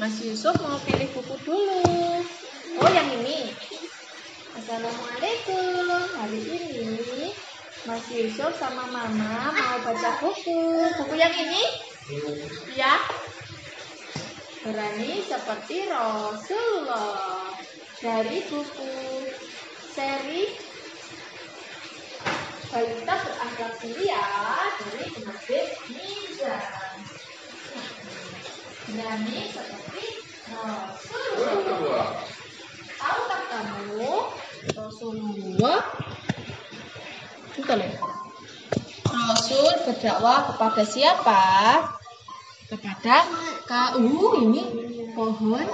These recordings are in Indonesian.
Mas Yusuf mau pilih buku dulu. Oh, yang ini. Assalamualaikum. Hari ini Mas Yusuf sama Mama mau baca buku. Buku yang ini? Ya. Berani seperti Rasulullah. Dari buku seri Balita berakhlak mulia dari penerbit Mizan. Berani seperti Rasulullah. Tahukah kamu Rasulullah? Bentar ya. Rasul berdakwah kepada siapa? Kepada kau ini pohon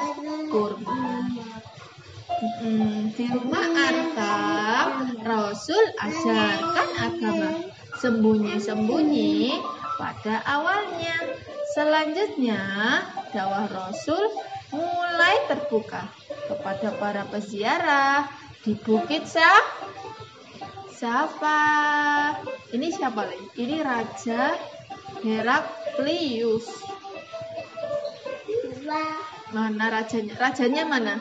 kurma. Di rumah Artam, Rasul ajarkan agama sembunyi-sembunyi pada awalnya. Selanjutnya, dakwah Rasul mulai terbuka kepada para peziarah di Bukit Sah. Siapa? Ini siapa lagi? Ini Raja Heraklius. Mana rajanya? Rajanya mana?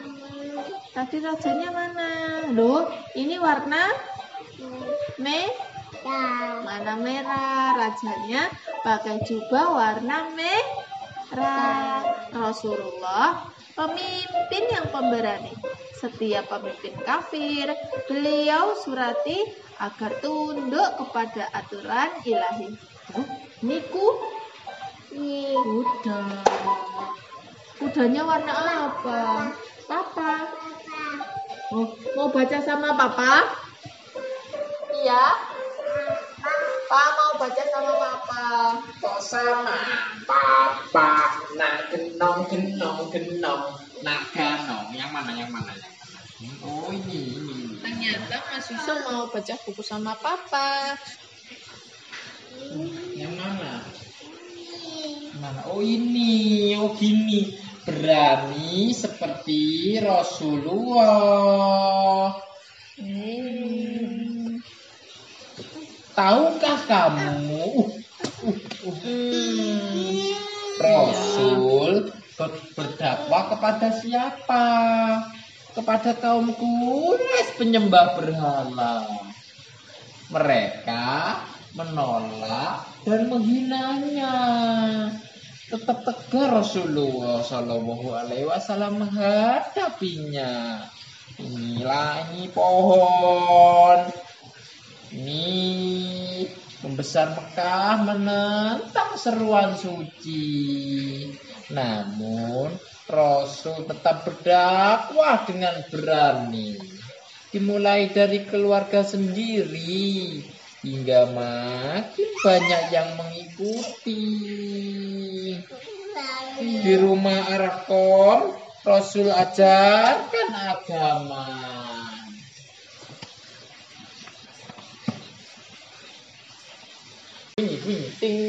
Tadi rajanya mana? Loh, ini warna merah. Mana merah? Rajanya pakai jubah warna merah. Rasulullah pemimpin yang pemberani. Setiap pemimpin kafir, beliau surati agar tunduk kepada aturan ilahi. Niku kuda. Kudanya warna apa? Papa. Oh, mau baca sama papa? Iya. Pak mau baca sama papa. Kok sama? Papa. Nah genong genong genong. Nah ganong yang mana yang mana yang mana? Oh ini ini. Ternyata Mas Yusuf mau baca buku sama papa. yang mana? Mana? Oh ini. Oh gini. Berani seperti Rasulullah. Hmm. Tahukah kamu. Rasul ber- berdakwah kepada siapa? Kepada kaum Quraisy penyembah berhala. Mereka menolak dan menghinanya. Tetap tegar Rasulullah Shallallahu Alaihi Wasallam menghadapinya. Ini pohon. Ini membesar Mekah menentang seruan suci. Namun Rasul tetap berdakwah dengan berani. Dimulai dari keluarga sendiri hingga makin banyak yang mengikuti. Di rumah Arkom Rasul ajarkan agama. 不一。